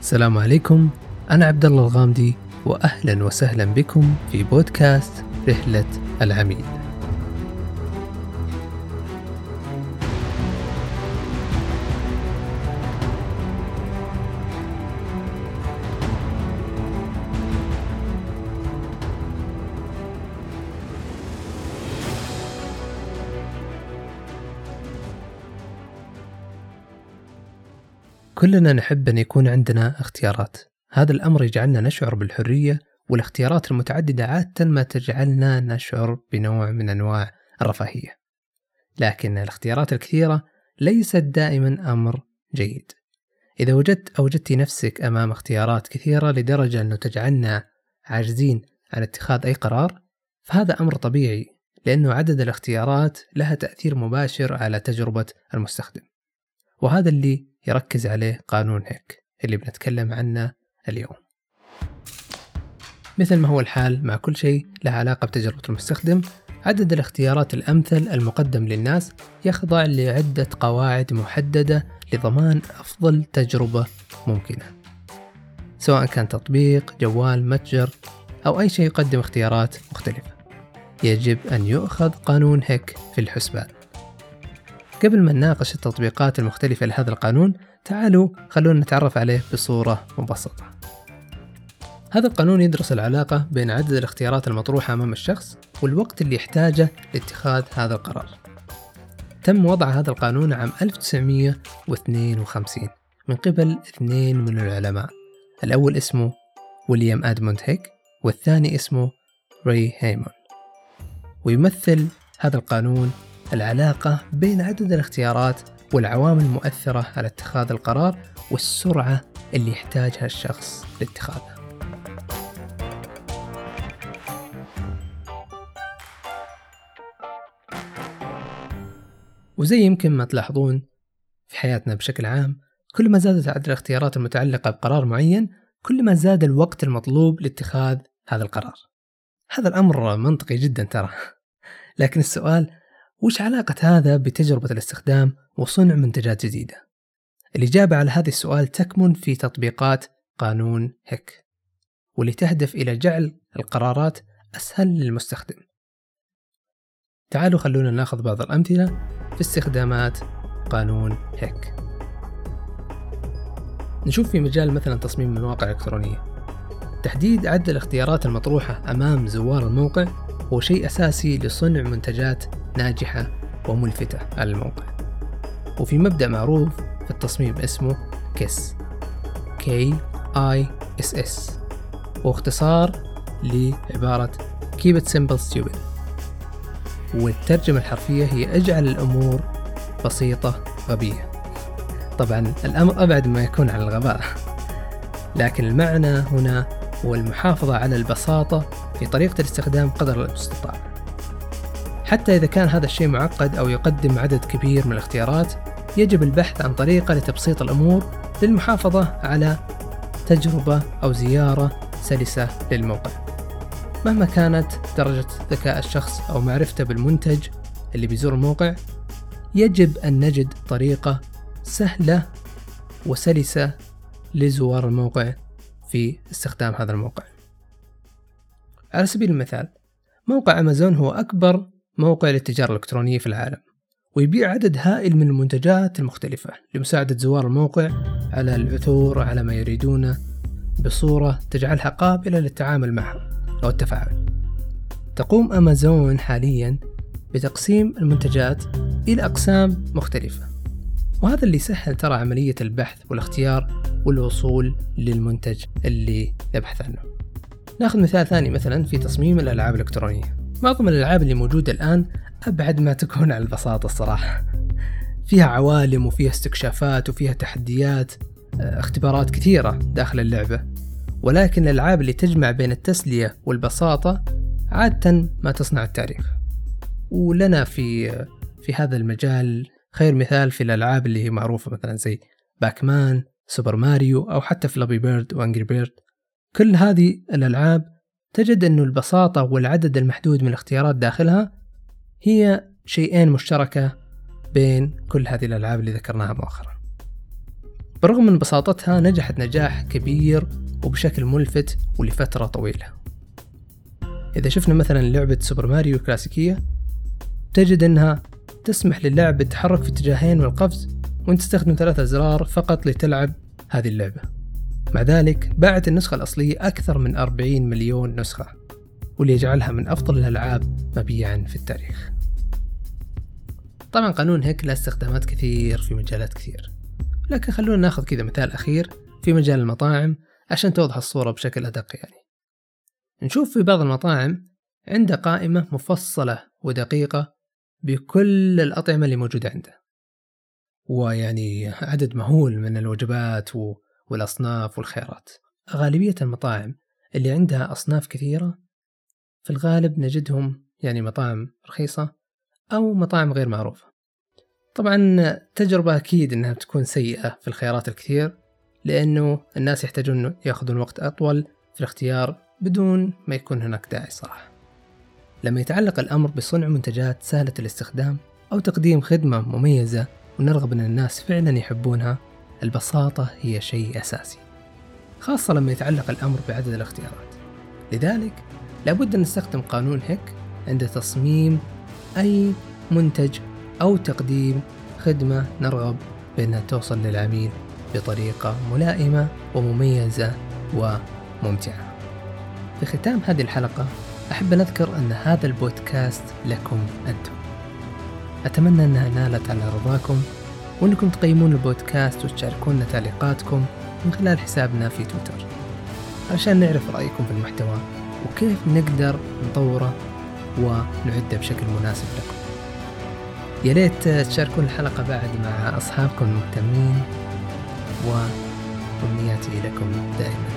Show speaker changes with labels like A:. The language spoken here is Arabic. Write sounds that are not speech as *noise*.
A: السلام عليكم أنا عبد الله الغامدي وأهلا وسهلا بكم في بودكاست رحلة العميد. كلنا نحب أن يكون عندنا اختيارات. هذا الأمر يجعلنا نشعر بالحرية والاختيارات المتعددة عادة ما تجعلنا نشعر بنوع من أنواع الرفاهية. لكن الاختيارات الكثيرة ليست دائما أمر جيد. إذا وجدت أو وجدت نفسك أمام اختيارات كثيرة لدرجة أنه تجعلنا عاجزين عن اتخاذ أي قرار فهذا أمر طبيعي لأنه عدد الاختيارات لها تأثير مباشر على تجربة المستخدم. وهذا اللي يركز عليه قانون هيك اللي بنتكلم عنه اليوم. مثل ما هو الحال مع كل شيء له علاقة بتجربة المستخدم عدد الاختيارات الأمثل المقدم للناس يخضع لعدة قواعد محددة لضمان أفضل تجربة ممكنة. سواء كان تطبيق، جوال، متجر أو أي شيء يقدم اختيارات مختلفة. يجب أن يؤخذ قانون هيك في الحسبان. قبل ما نناقش التطبيقات المختلفة لهذا القانون تعالوا خلونا نتعرف عليه بصورة مبسطة. هذا القانون يدرس العلاقة بين عدد الاختيارات المطروحة أمام الشخص والوقت اللي يحتاجه لاتخاذ هذا القرار. تم وضع هذا القانون عام 1952 من قبل اثنين من العلماء. الأول اسمه ويليام أدموند هيك والثاني اسمه ري هيمون. ويمثل هذا القانون العلاقة بين عدد الاختيارات والعوامل المؤثرة على اتخاذ القرار والسرعة اللي يحتاجها الشخص لاتخاذها. وزي يمكن ما تلاحظون في حياتنا بشكل عام كل ما زادت عدد الاختيارات المتعلقة بقرار معين كل ما زاد الوقت المطلوب لاتخاذ هذا القرار هذا الأمر منطقي جدا ترى *laughs* لكن السؤال وش علاقة هذا بتجربة الاستخدام وصنع منتجات جديدة؟ الإجابة على هذا السؤال تكمن في تطبيقات قانون هيك واللي تهدف إلى جعل القرارات أسهل للمستخدم. تعالوا خلونا ناخذ بعض الأمثلة في استخدامات قانون هيك. نشوف في مجال مثلا تصميم المواقع الإلكترونية تحديد عدد الاختيارات المطروحة أمام زوار الموقع هو شيء أساسي لصنع منتجات ناجحة وملفتة على الموقع. وفي مبدأ معروف في التصميم اسمه كيس. K I S S. واختصار لعبارة Keep it simple stupid. والترجمة الحرفية هي اجعل الأمور بسيطة غبية طبعا الأمر أبعد ما يكون عن الغباء. لكن المعنى هنا هو المحافظة على البساطة في طريقة الاستخدام قدر المستطاع حتى إذا كان هذا الشيء معقد أو يقدم عدد كبير من الاختيارات يجب البحث عن طريقة لتبسيط الأمور للمحافظة على تجربة أو زيارة سلسة للموقع مهما كانت درجة ذكاء الشخص أو معرفته بالمنتج اللي بيزور الموقع يجب أن نجد طريقة سهلة وسلسة لزوار الموقع في استخدام هذا الموقع. على سبيل المثال موقع أمازون هو أكبر موقع للتجارة الإلكترونية في العالم ويبيع عدد هائل من المنتجات المختلفة لمساعدة زوار الموقع على العثور على ما يريدونه بصورة تجعلها قابلة للتعامل معها أو التفاعل. تقوم أمازون حاليا بتقسيم المنتجات إلى أقسام مختلفة وهذا اللي سهل ترى عملية البحث والاختيار والوصول للمنتج اللي نبحث عنه. ناخذ مثال ثاني مثلا في تصميم الألعاب الإلكترونية. معظم الألعاب اللي موجودة الآن أبعد ما تكون عن البساطة الصراحة. فيها عوالم وفيها استكشافات وفيها تحديات آه، اختبارات كثيرة داخل اللعبة. ولكن الألعاب اللي تجمع بين التسلية والبساطة عادة ما تصنع التاريخ. ولنا في في هذا المجال خير مثال في الألعاب اللي هي معروفة مثلا زي Pac-Man Super Mario أو حتى Flappy Bird و Angry Bird كل هذه الألعاب تجد أن البساطة والعدد المحدود من الاختيارات داخلها هي شيئين مشتركة بين كل هذه الألعاب اللي ذكرناها مؤخرا. بالرغم من بساطتها نجحت نجاح كبير وبشكل ملفت ولفترة طويلة. إذا شفنا مثلا لعبة سوبر ماريو الكلاسيكية تجد أنها تسمح للاعب بالتحرك في اتجاهين والقفز وأنت تستخدم ثلاثة أزرار فقط لتلعب هذه اللعبة. مع ذلك باعت النسخة الأصلية أكثر من 40 مليون نسخة واللي يجعلها من أفضل الألعاب مبيعا في التاريخ. طبعا قانون هيك له استخدامات كثير في مجالات كثير لكن خلونا ناخذ كذا مثال أخير في مجال المطاعم عشان توضح الصورة بشكل أدق يعني. نشوف في بعض المطاعم عنده قائمة مفصلة ودقيقة بكل الأطعمة اللي موجودة عنده ويعني عدد مهول من الوجبات والأصناف والخيارات غالبية المطاعم اللي عندها أصناف كثيرة في الغالب نجدهم يعني مطاعم رخيصة أو مطاعم غير معروفة. طبعا تجربة أكيد أنها بتكون سيئة في الخيارات الكثير لأنه الناس يحتاجون يأخذون وقت أطول في الاختيار بدون ما يكون هناك داعي صراحة. لما يتعلق الأمر بصنع منتجات سهلة الاستخدام أو تقديم خدمة مميزة ونرغب أن الناس فعلا يحبونها البساطة هي شيء أساسي خاصة لما يتعلق الأمر بعدد الاختيارات لذلك لابد أن نستخدم قانون هيك عند تصميم أي منتج أو تقديم خدمة نرغب بأنها توصل للعميل بطريقة ملائمة ومميزة وممتعة. في ختام هذه الحلقة أحب أن أذكر أن هذا البودكاست لكم أنتم. أتمنى أنها نالت على رضاكم وأنكم تقيمون البودكاست وتشاركونا تعليقاتكم من خلال حسابنا في تويتر. علشان نعرف رأيكم في المحتوى وكيف نقدر نطوره ونعده بشكل مناسب لكم. يا ريت تشاركون الحلقة بعد مع أصحابكم المهتمين وأمنياتي لكم دائما.